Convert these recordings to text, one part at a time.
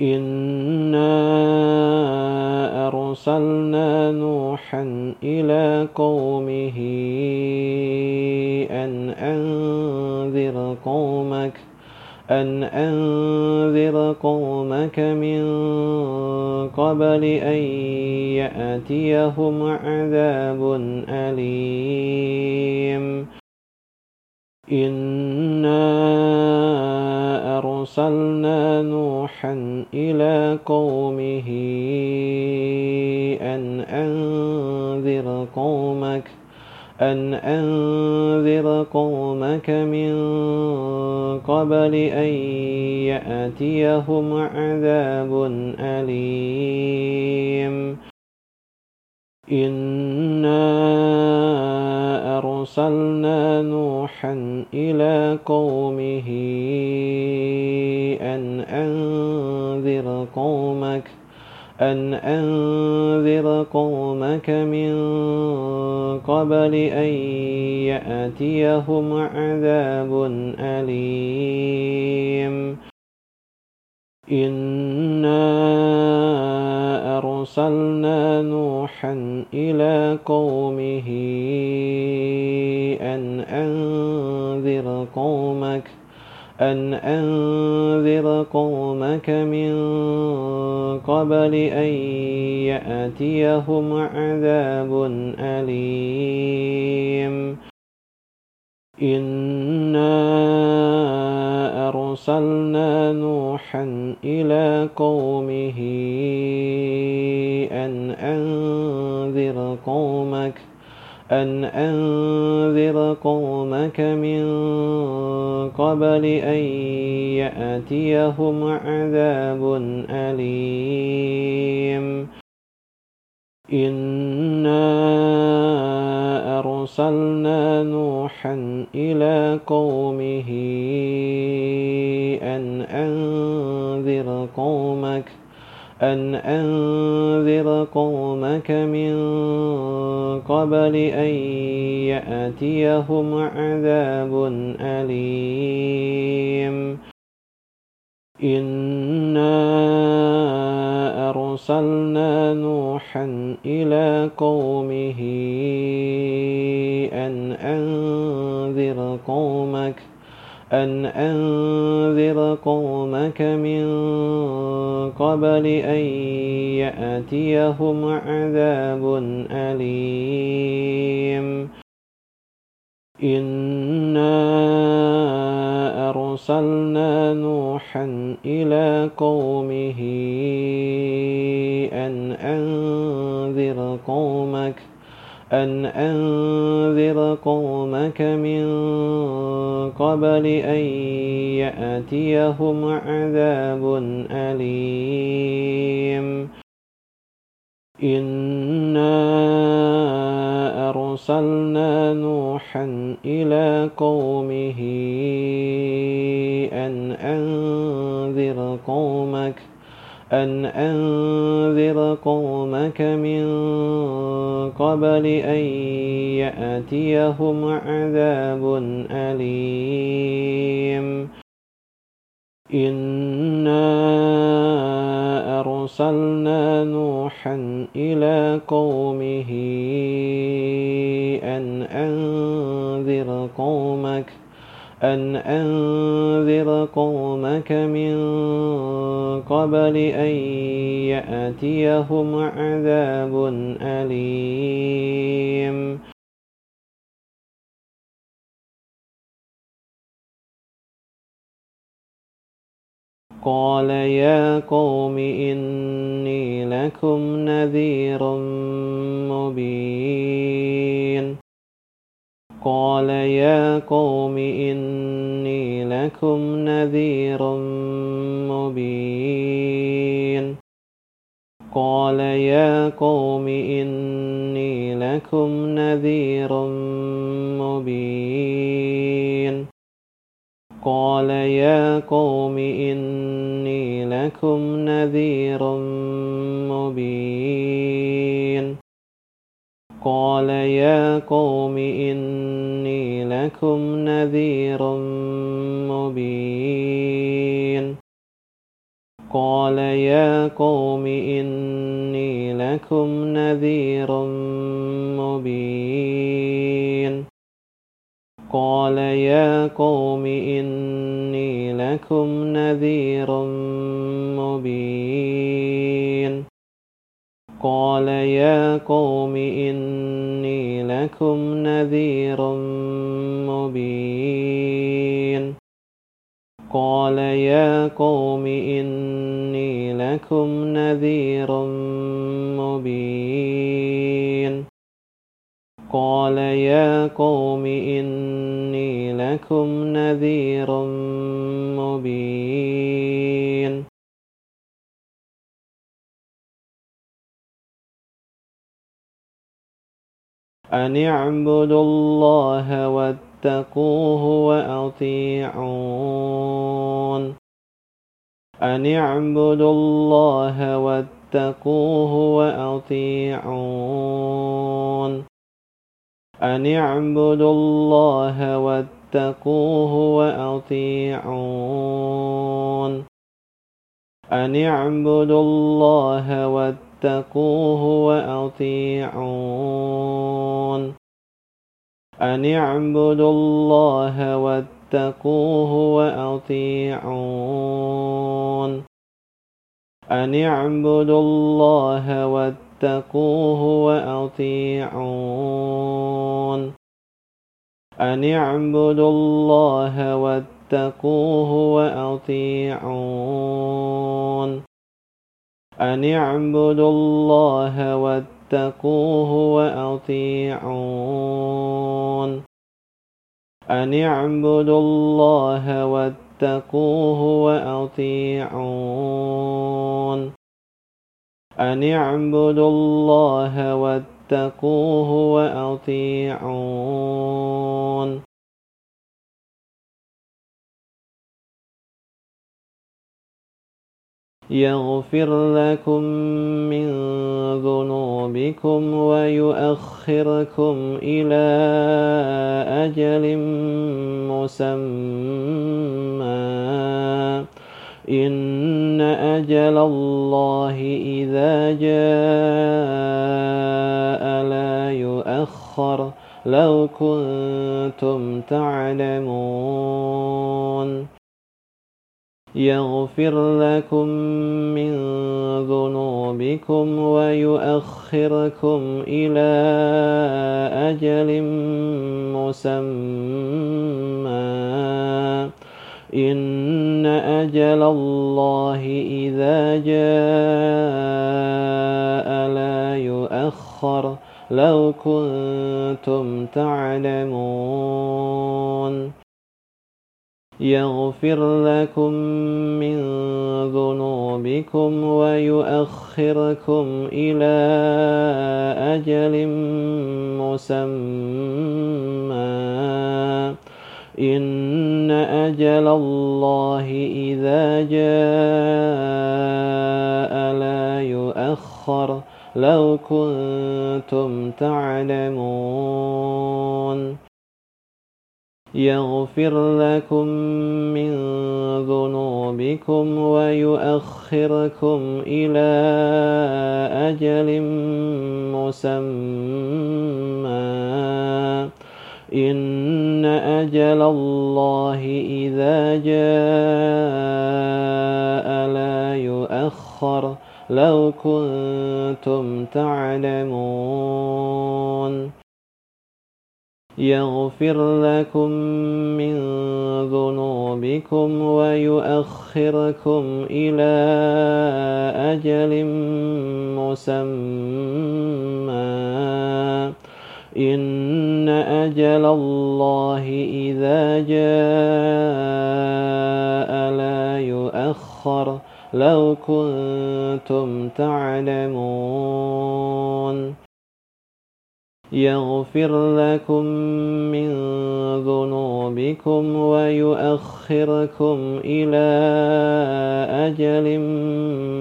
إنا أرسلنا نوحا إلى قومه أن أنذر قومك أن أنذر قومك من قبل أن يأتيهم عذاب أليم. إنا أرسلنا نوحا إلى قومه أن أنذر قومك أن أنذر قومك من قبل أن يأتيهم عذاب أليم. إنا أرسلنا نوحا إلى قومه أن أنذر قومك أن أنذر قومك من قبل أن يأتيهم عذاب أليم. إنا أرسلنا نوحا إلى قومه أن أنذر قومك أن أنذر قومك من قبل أن يأتيهم عذاب أليم. إنا أرسلنا نوحا إلى قومه أن أنذر قومك أن أنذر قومك من قبل أن يأتيهم عذاب أليم. إنا أرسلنا نوحا إلى قومه أن أنذر قومك أن أنذر قومك من قبل أن يأتيهم عذاب أليم. إنا أرسلنا نوحا إلى قومه قومك أن أنذر قومك من قبل أن يأتيهم عذاب أليم. إنا أرسلنا نوحا إلى قومه أن أنذر قومك أن أنذر قومك من قبل أن يأتيهم عذاب أليم إنا أرسلنا نوحا إلى قومه أن أنذر قومك أن أنذر قومك من قبل أن يأتيهم عذاب أليم. إنا أرسلنا نوحا إلى قومه أن أنذر قومك أن أنذر قومك من قبل أن يأتيهم عذاب أليم قال يا قوم إني لكم نذير مبين قال يا قوم إني لكم نذير مبين. قال يا قوم إني لكم نذير مبين. قال يا قوم إني لكم نذير مبين. قال يا قوم إني لكم نذير مبين. قال يا قوم إني لكم نذير مبين. قال يا قوم إني لكم نذير مبين قال يا قوم إني لكم نذير مبين. قال يا قوم إني لكم نذير مبين. قال يا قوم إني لكم نذير مبين. أن اعبدوا الله واتقوه وأطيعون أن اعبدوا الله واتقوه وأطيعون أن اعبدوا الله واتقوه وأطيعون أن اعبدوا الله واتقوه وأطيعون. أن اعبدوا الله واتقوه وأطيعون. أن اعبدوا الله واتقوه وأطيعون. أن اعبدوا الله واتقوه وأطيعون. أن اعبدوا الله واتقوه وأطيعون أن اعبدوا الله واتقوه وأطيعون أن اعبدوا الله واتقوه وأطيعون يغفر لكم من ذنوبكم ويؤخركم إلى أجل مسمى. إن أجل الله إذا جاء لا يؤخر. لو كنتم تعلمون. يغفر لكم من ذنوبكم ويؤخركم إلى أجل مسمى. إن أجل الله إذا جاء لا يؤخر. لو كنتم تعلمون. يغفر لكم من ذنوبكم ويؤخركم إلى أجل مسمى. إن أجل الله إذا جاء لا يؤخر. لو كنتم تعلمون. يغفر لكم من ذنوبكم ويؤخركم إلى أجل مسمى. إن أجل الله إذا جاء لا يؤخر. لو كنتم تعلمون. يغفر لكم من ذنوبكم ويؤخركم إلى أجل مسمى. إن أجل الله إذا جاء لا يؤخر. لو كنتم تعلمون. يغفر لكم من ذنوبكم ويؤخركم إلى أجل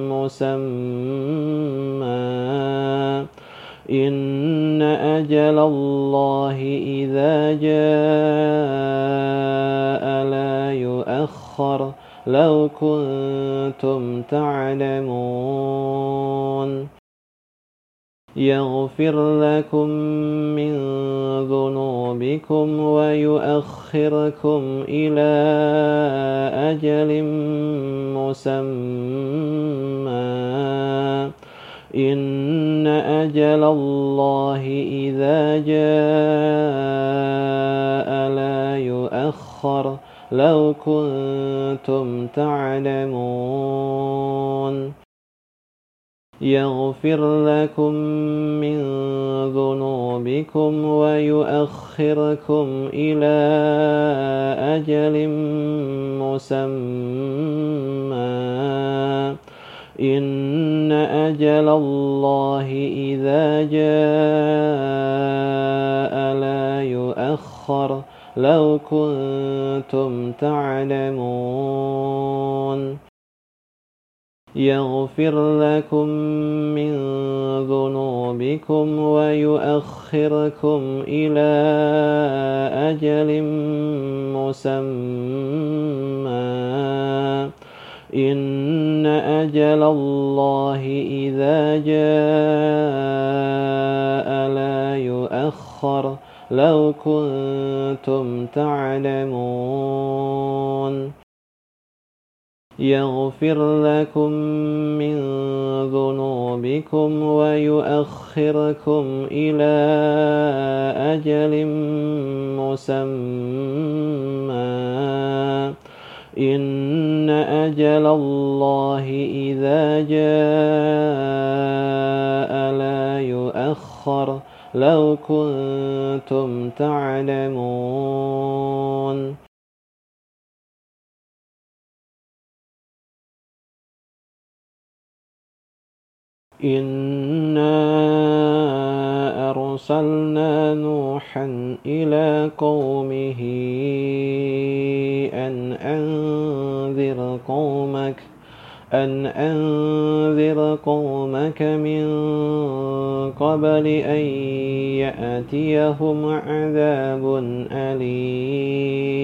مسمى. إن أجل الله إذا جاء لا يؤخر. لو كنتم تعلمون. يغفر لكم من ذنوبكم ويؤخركم إلى أجل مسمى. إن أجل الله إذا جاء لا يؤخر. لو كنتم تعلمون. يغفر لكم من ذنوبكم ويؤخركم إلى أجل مسمى. إن أجل الله إذا جاء لا يؤخر. لو كنتم تعلمون. يغفر لكم من ذنوبكم ويؤخركم إلى أجل مسمى. إن أجل الله إذا جاء لا يؤخر. لو كنتم تعلمون. يغفر لكم من ذنوبكم ويؤخركم إلى أجل مسمى. إن أجل الله إذا جاء لا يؤخر. لو كنتم تعلمون. إنا أرسلنا نوحا إلى قومه أن أنذر قومك أن أنذر قومك من قبل أن يأتيهم عذاب أليم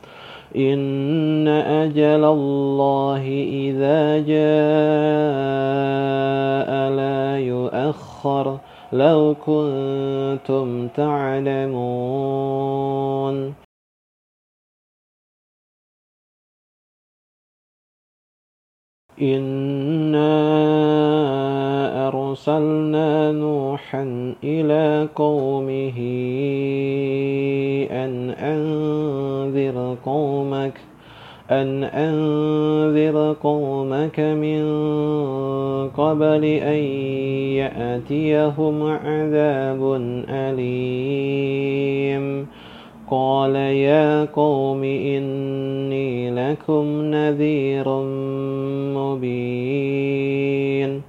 إن أجل الله إذا جاء لا يؤخر لو كنتم تعلمون. إنا أرسلنا نوحا إلى قومه أن أنذر قومك أن أنذر قومك من قبل أن يأتيهم عذاب أليم. قال يا قوم إني لكم نذير مبين.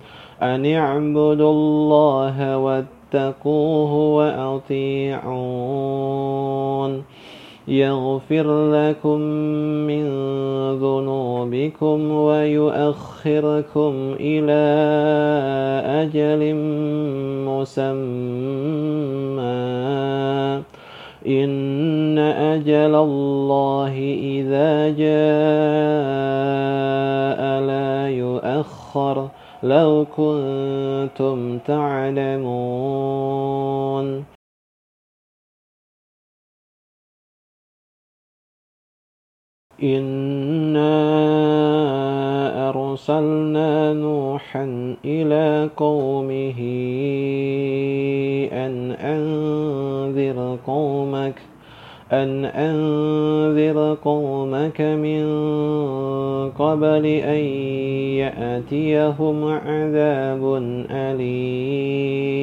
أن اعبدوا الله واتقوه وأطيعون. يغفر لكم من ذنوبكم ويؤخركم إلى أجل مسمى. إن أجل الله إذا جاء لا يؤخر. لو كنتم تعلمون. إنا أرسلنا نوحا إلى قومه أن أنذر قومك أن أنذر قومك من قبل أن يأتيهم عذاب أليم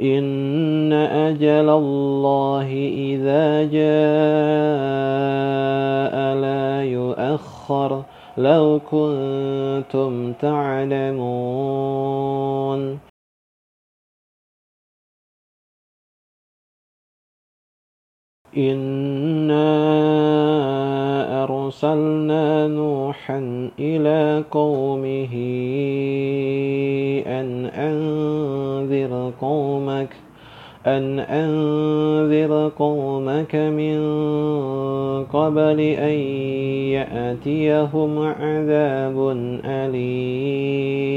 إن أجل الله إذا جاء لا يؤخر لو كنتم تعلمون. إنا أرسلنا نوحا إلى قومه أن أنذر قومك أن أنذر قومك من قبل أن يأتيهم عذاب أليم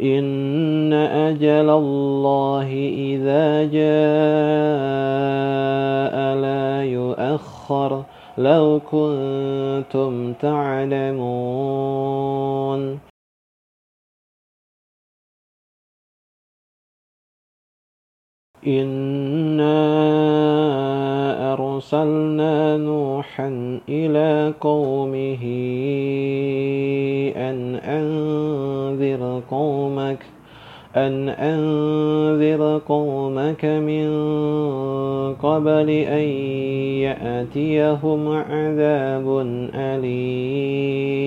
إن أجل الله إذا جاء لا يؤخر لو كنتم تعلمون. إنا أرسلنا نوحا إلى قومه أن أنذر قومك أن أنذر قومك من قبل أن يأتيهم عذاب أليم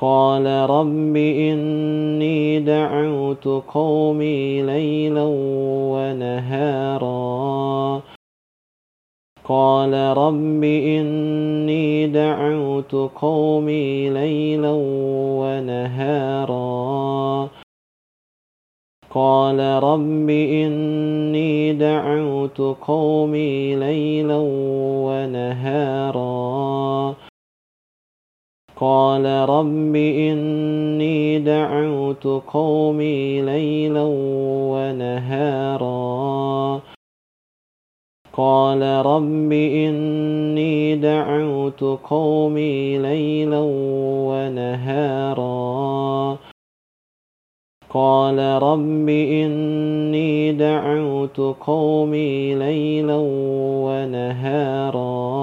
قال رب إني دعوت قومي ليلا ونهارا. قال رب إني دعوت قومي ليلا ونهارا. قال رب إني دعوت قومي ليلا ونهارا. قال رب إني دعوت قومي ليلا ونهارا. قال رب إني دعوت قومي ليلا ونهارا. قال رب إني دعوت قومي ليلا ونهارا.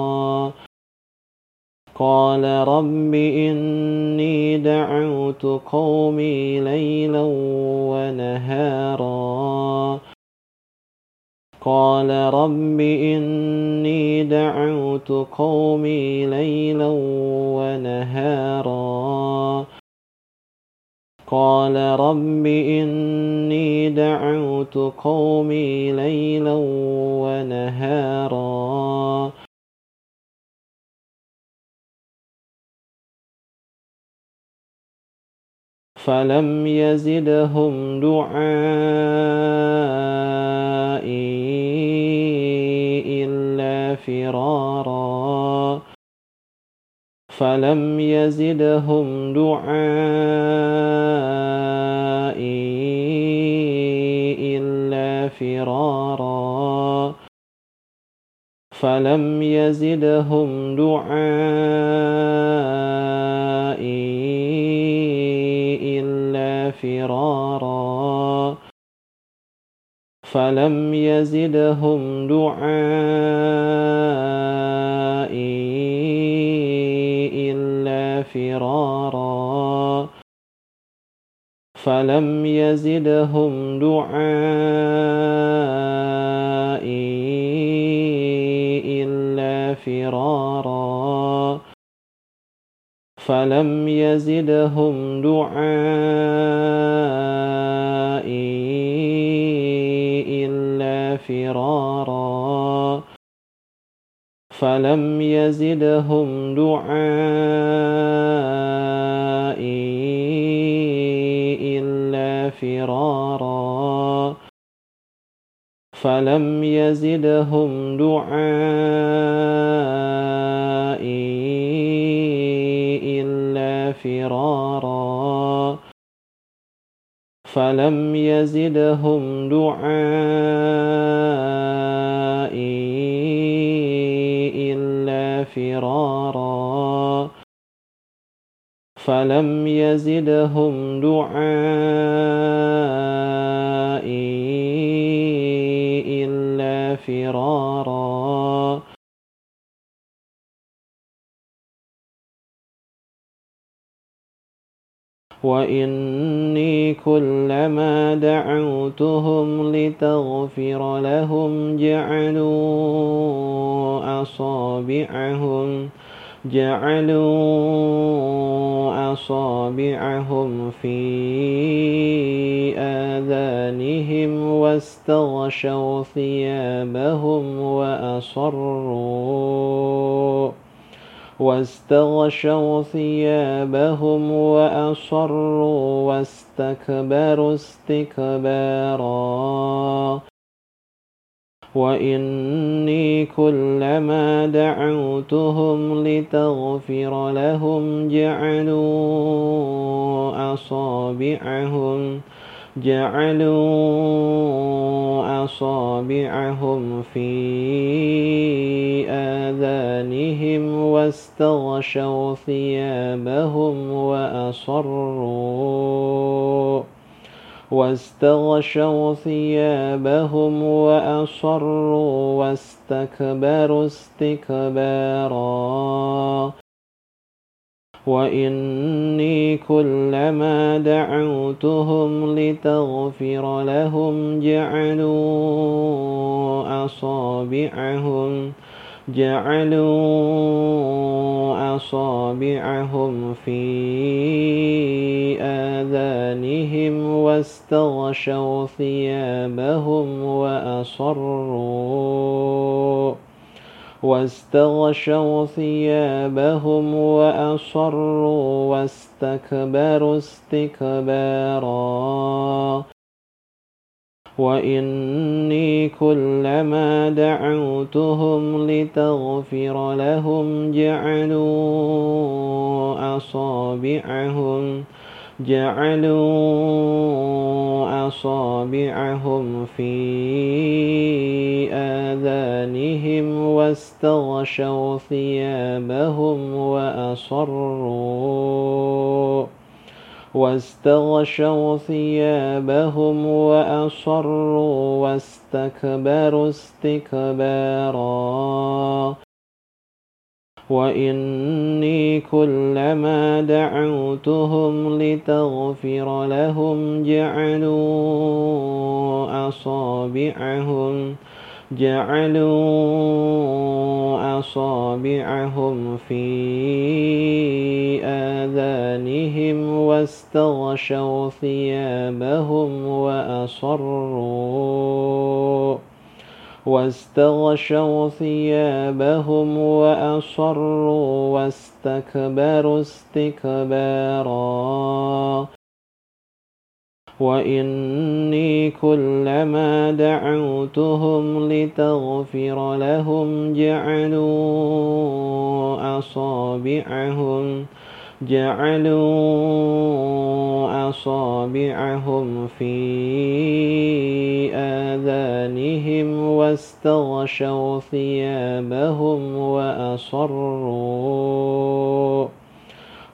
قال رب إني دعوت قومي ليلا ونهارا. قال رب إني دعوت قومي ليلا ونهارا. قال رب إني دعوت قومي ليلا ونهارا. فلم يزدهم دعائي إلا فرارا. فلم يزدهم دعائي إلا فرارا. فلم يزدهم دعائي فرارا. فلم يزدهم دعائي إلا فرارا. فلم يزدهم دعائي فلم يزدهم دعائي إلا فرارا فلم يزدهم دعائي إلا فرارا فلم يزدهم دعائي فرارا. فلم يزدهم دعائي إلا فرارا. فلم يزدهم دعائي إلا فرارا. وإني كلما دعوتهم لتغفر لهم جعلوا أصابعهم جعلوا أصابعهم في آذانهم واستغشوا ثيابهم وأصروا واستغشوا ثيابهم وأصروا واستكبروا استكبارا. وإني كلما دعوتهم لتغفر لهم جعلوا أصابعهم جعلوا أصابعهم في آذانهم واستغشوا ثيابهم وأصروا واستغشوا ثيابهم وأصروا واستكبروا استكبارا وإني كلما دعوتهم لتغفر لهم جعلوا أصابعهم جعلوا أصابعهم في آذانهم واستغشوا ثيابهم وأصروا واستغشوا ثيابهم وأصروا واستكبروا استكبارا. وإني كلما دعوتهم لتغفر لهم جعلوا أصابعهم جعلوا أصابعهم في آذانهم واستغشوا ثيابهم وأصروا واستغشوا ثيابهم وأصروا واستكبروا استكبارا وإني كلما دعوتهم لتغفر لهم جعلوا أصابعهم جعلوا أصابعهم في آذانهم واستغشوا ثيابهم وأصروا واستغشوا ثيابهم وأصروا واستكبروا استكبارا. وإني كلما دعوتهم لتغفر لهم جعلوا أصابعهم جعلوا أصابعهم في آذانهم واستغشوا ثيابهم وأصروا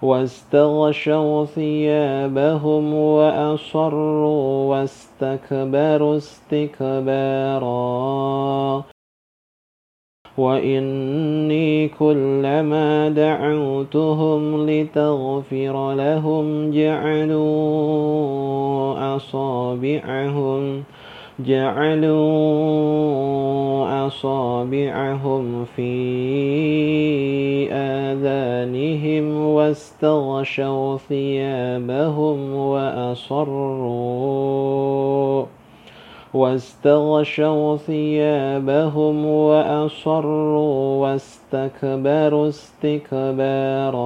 واستغشوا ثيابهم وأصروا واستكبروا استكبارا. وإني كلما دعوتهم لتغفر لهم جعلوا أصابعهم جعلوا أصابعهم في آذانهم واستغشوا ثيابهم وأصروا واستغشوا ثيابهم وأصروا واستكبروا استكبارا.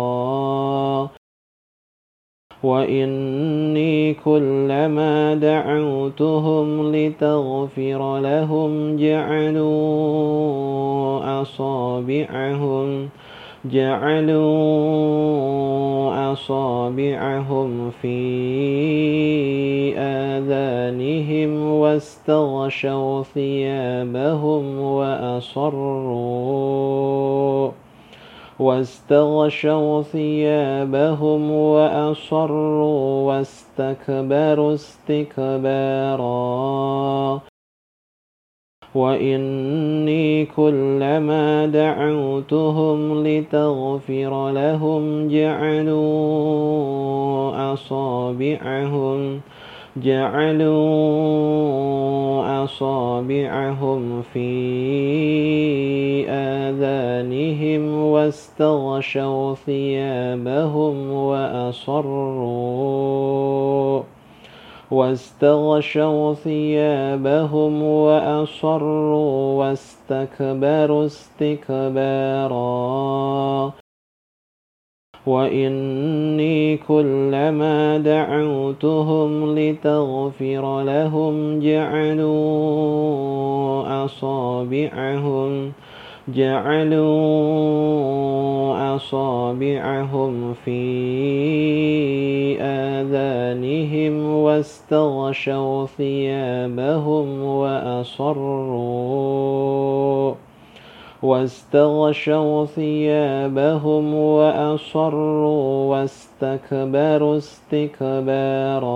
وإني كلما دعوتهم لتغفر لهم جعلوا أصابعهم جعلوا أصابعهم في آذانهم واستغشوا ثيابهم وأصروا واستغشوا ثيابهم وأصروا واستكبروا استكبارا. وإني كلما دعوتهم لتغفر لهم جعلوا أصابعهم جعلوا أصابعهم في آذانهم واستغشوا ثيابهم وأصروا واستغشوا ثيابهم وأصروا واستكبروا استكبارا. وإني كلما دعوتهم لتغفر لهم جعلوا أصابعهم جعلوا أصابعهم في آذانهم واستغشوا ثيابهم وأصروا واستغشوا ثيابهم وأصروا واستكبروا استكبارا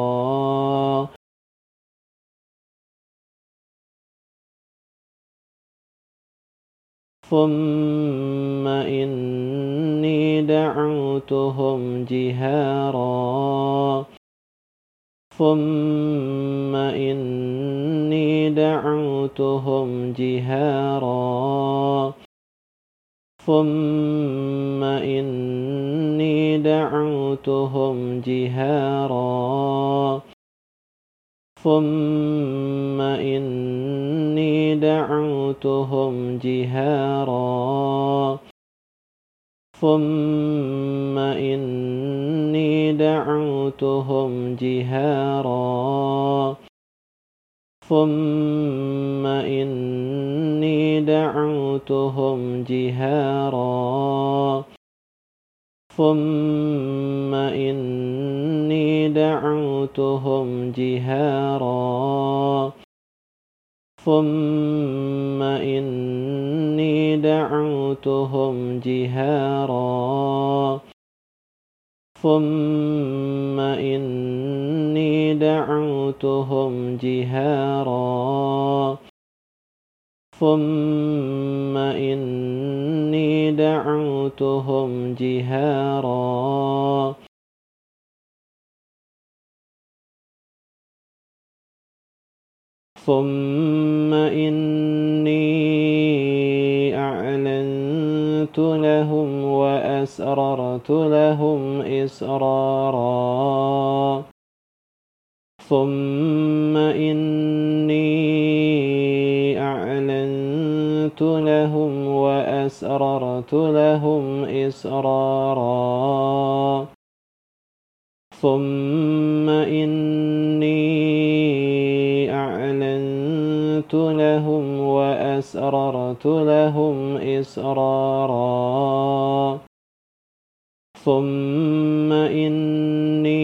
ثم إني دعوتهم جهارا. ثم إني دعوتهم جهارا. ثم إني دعوتهم جهارا. ثم إني دعوتهم جهارا. ثم إني دعوتهم جهارا. ثم إني دعوتهم جهارا. ثم إني دعوتهم جهارا. ثم إني دعوتهم جهارا. ثم إني دعوتهم جهارا. ثم إني دعوتهم جهارا. ثم إني أعلنت لهم وأسررت لهم إسرارا. ثم إني أعلنت لهم وأسررت لهم إسرارا. ثم إني أعلنت لهم وأسررت لهم إسرارا. ثم إني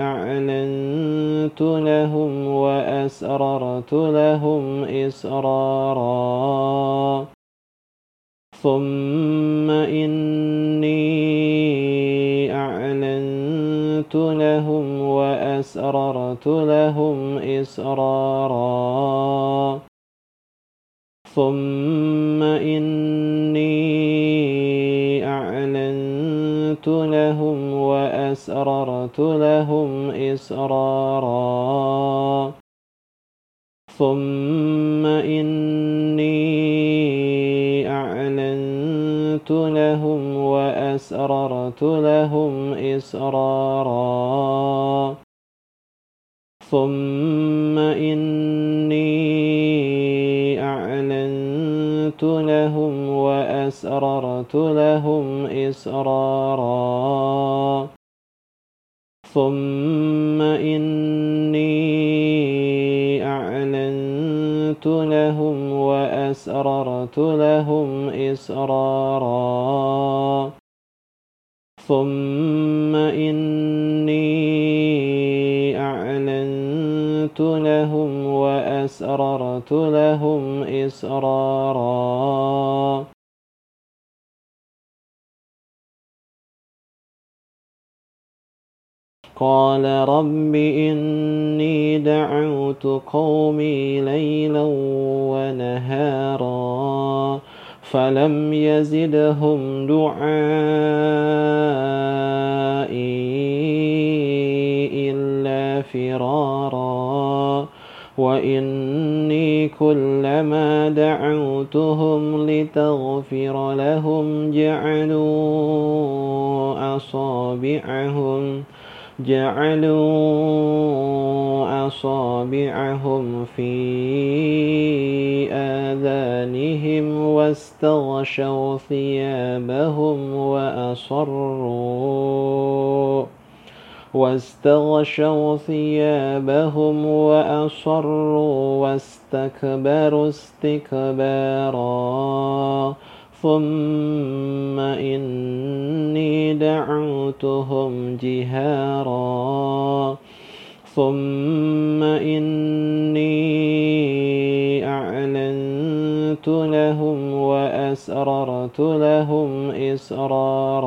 أعلنت لهم وأسررت لهم إسرارا. ثم إني أعلنت لهم وأسررت لهم إسرارا. ثم إني أعلنت لهم وأسررت لهم إسرارا. ثم إني أعلنت لهم وأسررت لهم إسرارا. ثم إني أعلنت لهم وأسررت لهم إسرارا. ثم إني أعلنت لهم وأسررت لهم إسرارا. ثم إني أعلنت لهم وأسررت لهم إسرارا. قال رب إني دعوت قومي ليلا ونهارا فلم يزدهم دعائي إلا فرارا. وإني كلما دعوتهم لتغفر لهم جعلوا أصابعهم جعلوا أصابعهم في آذانهم واستغشوا ثيابهم وأصروا واستغشوا ثيابهم وأصروا واستكبروا استكبارا. ثم إني دعوتهم جهارا. ثم إني أعلنت لهم وأسررت لهم إسرارا.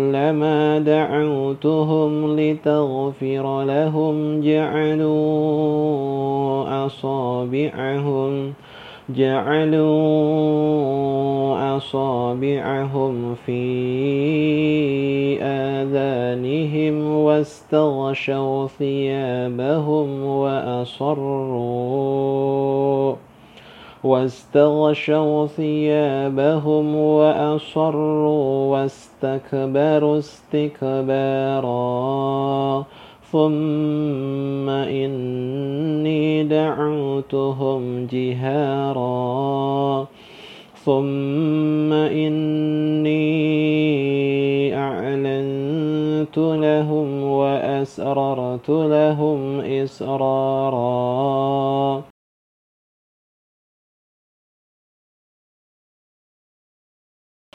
جعلوا أصابعهم في آذانهم واستغشوا ثيابهم وأصروا واستغشوا ثيابهم وأصروا واستكبروا استكبارا ثم إني دعوتهم جهارا ثم إني أعلنت لهم وأسررت لهم إسرارا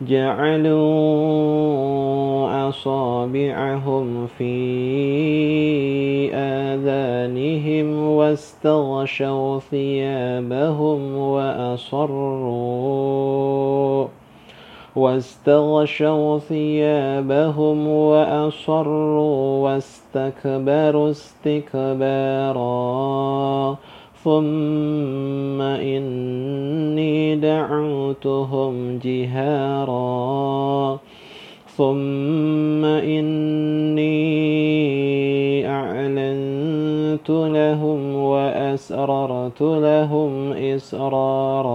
جعلوا أصابعهم في آذانهم واستغشوا ثيابهم وأصروا واستغشوا ثيابهم وأصروا واستكبروا استكبارا. ثم إني دعوتهم جهارا ثم إني أعلنت لهم وأسررت لهم إسرارا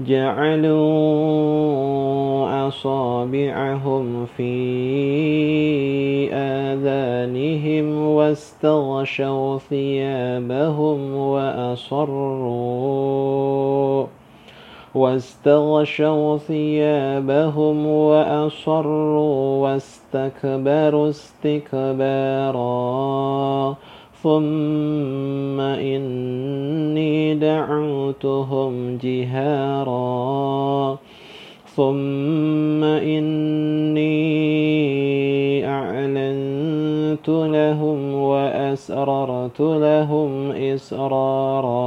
جعلوا أصابعهم في آذانهم واستغشوا ثيابهم وأصروا واستغشوا ثيابهم وأصروا واستكبروا استكبارا. ثم إني دعوتهم جهارا ثم إني أعلنت لهم وأسررت لهم إسرارا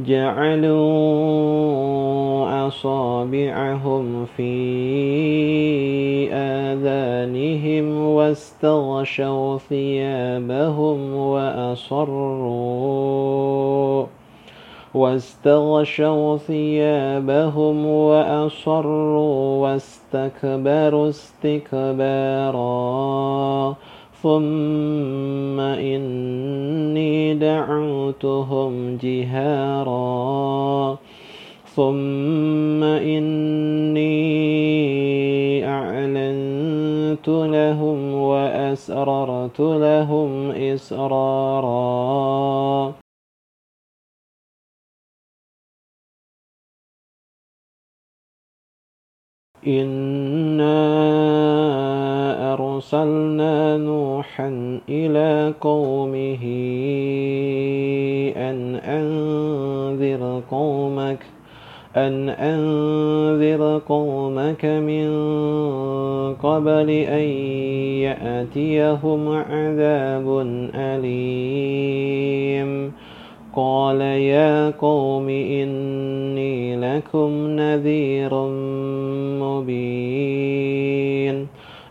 جعلوا أصابعهم في آذانهم واستغشوا ثيابهم وأصروا واستغشوا ثيابهم وأصروا واستكبروا استكبارا ثم إني دعوتهم جهارا ثم إني أعلنت لهم وأسررت لهم إسرارا إنا أرسلنا نوحا إلى قومه أن أنذر قومك أن أنذر قومك من قبل أن يأتيهم عذاب أليم. قال يا قوم إني لكم نذير مبين.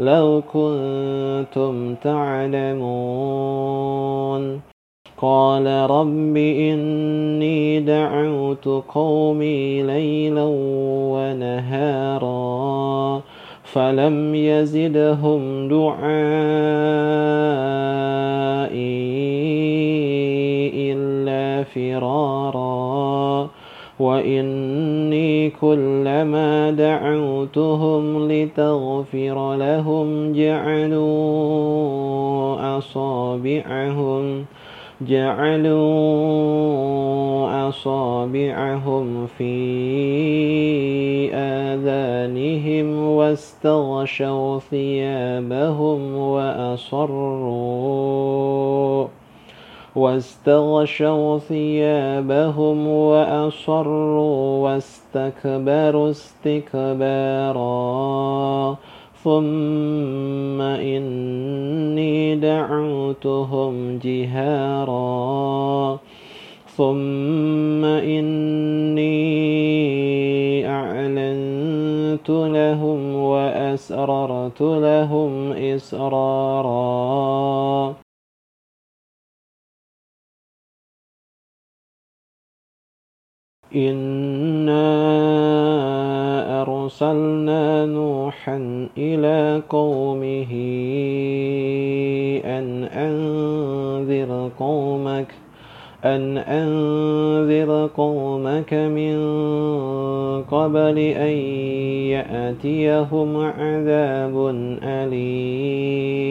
لو كنتم تعلمون. قال رب إني دعوت قومي ليلا ونهارا فلم يزدهم دعائي إلا فرارا. وإني كلما دعوتهم لتغفر لهم جعلوا أصابعهم جعلوا أصابعهم في آذانهم واستغشوا ثيابهم وأصروا واستغشوا ثيابهم وأصروا واستكبروا استكبارا. ثم إني دعوتهم جهارا. ثم إني أعلنت لهم وأسررت لهم إسرارا. إنا أرسلنا نوحا إلى قومه أن أنذر قومك أن أنذر قومك من قبل أن يأتيهم عذاب أليم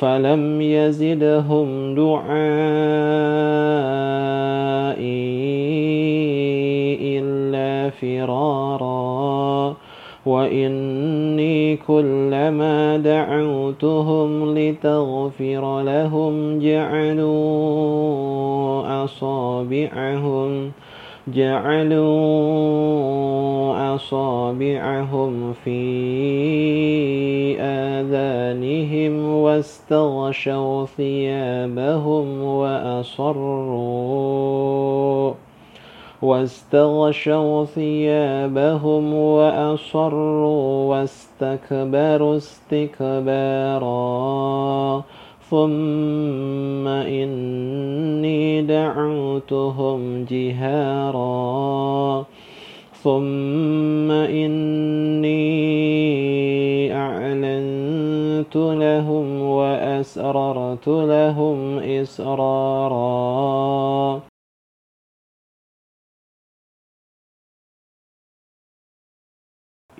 فلم يزدهم دعائي إلا فرارا وإني كلما دعوتهم لتغفر لهم جعلوا أصابعهم جعلوا أصابعهم في آذانهم واستغشوا ثيابهم وأصروا واستغشوا ثيابهم وأصروا واستكبروا استكبارا. ثم إني دعوتهم جهارا. ثم إني أعلنت لهم وأسررت لهم إسرارا.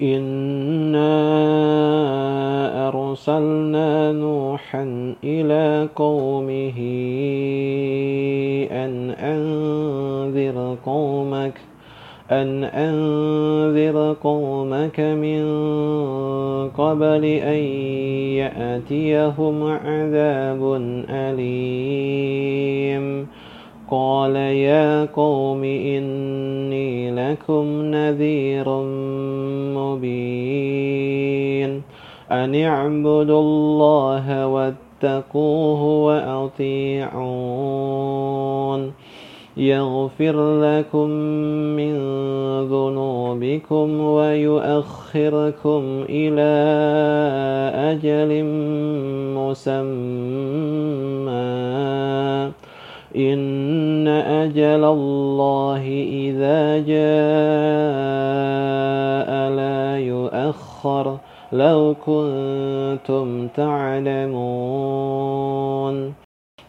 إنا أرسلنا نوحا إلى قومه. أنذر قومك أن أنذر قومك من قبل أن يأتيهم عذاب أليم. قال يا قوم إني لكم نذير مبين. أن اعبدوا الله واتقوه وأطيعون. يغفر لكم من ذنوبكم ويؤخركم إلى أجل مسمى. إن أجل الله إذا جاء لا يؤخر. لو كنتم تعلمون.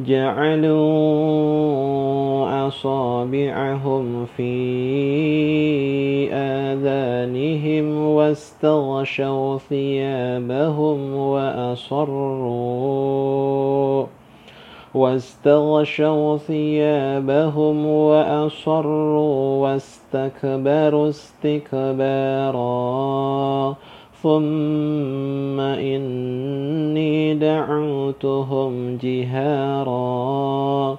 جعلوا أصابعهم في آذانهم واستغشوا ثيابهم وأصروا واستغشوا ثيابهم وأصروا واستكبروا استكبارا. ثم إني دعوتهم جهارا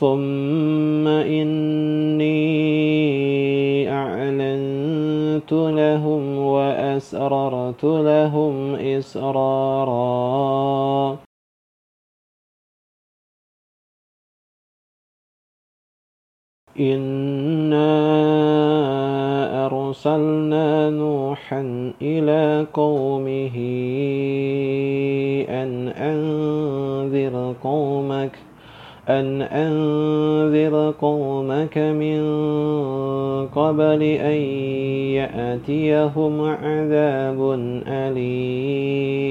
ثم إني أعلنت لهم وأسررت لهم إسرارا إنا أرسلنا نوحا إلى قومه أن أنذر قومك أن أنذر قومك من قبل أن يأتيهم عذاب أليم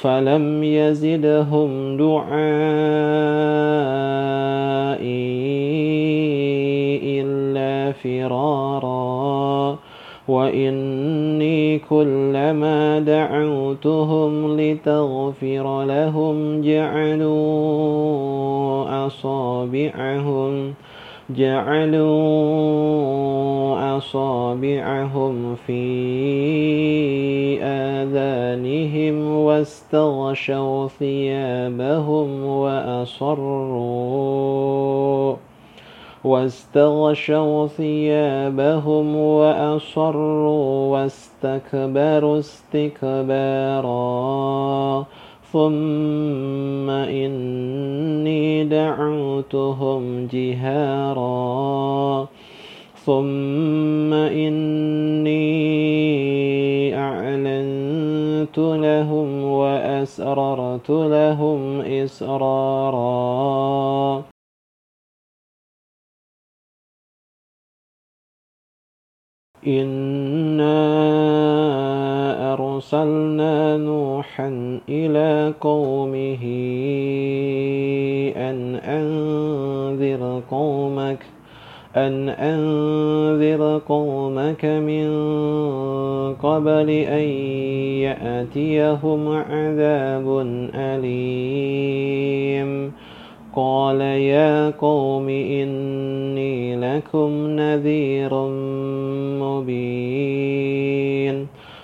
فلم يزدهم دعائي إلا فرارا وإني كلما دعوتهم لتغفر لهم جعلوا أصابعهم جعلوا أصابعهم في آذانهم واستغشوا ثيابهم وأصروا واستغشوا ثيابهم وأصروا واستكبروا استكبارا ثم إني دعوتهم جهارا ثم إني أعلنت لهم وأسررت لهم إسرارا إنا أرسلنا نوحا إلى قومه أن أنذر قومك أن أنذر قومك من قبل أن يأتيهم عذاب أليم. قال يا قوم إني لكم نذير مبين.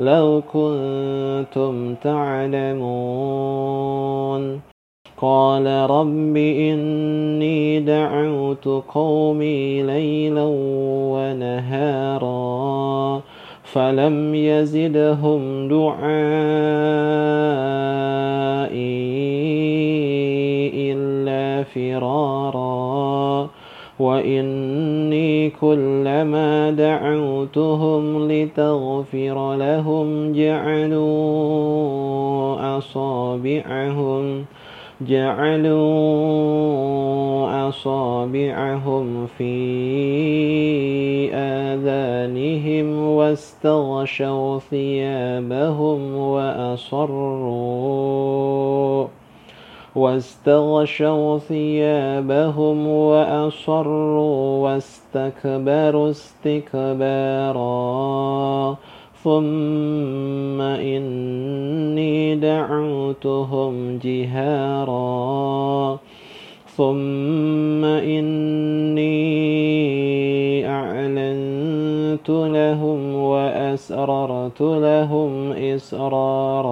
لو كنتم تعلمون. قال رب إني دعوت قومي ليلا ونهارا فلم يزدهم دعائي إلا فرارا. وإني كلما دعوتهم لتغفر لهم جعلوا أصابعهم جعلوا أصابعهم في آذانهم واستغشوا ثيابهم وأصروا واستغشوا ثيابهم وأصروا واستكبروا استكبارا. ثم إني دعوتهم جهارا. ثم إني أعلنت لهم وأسررت لهم إسرارا.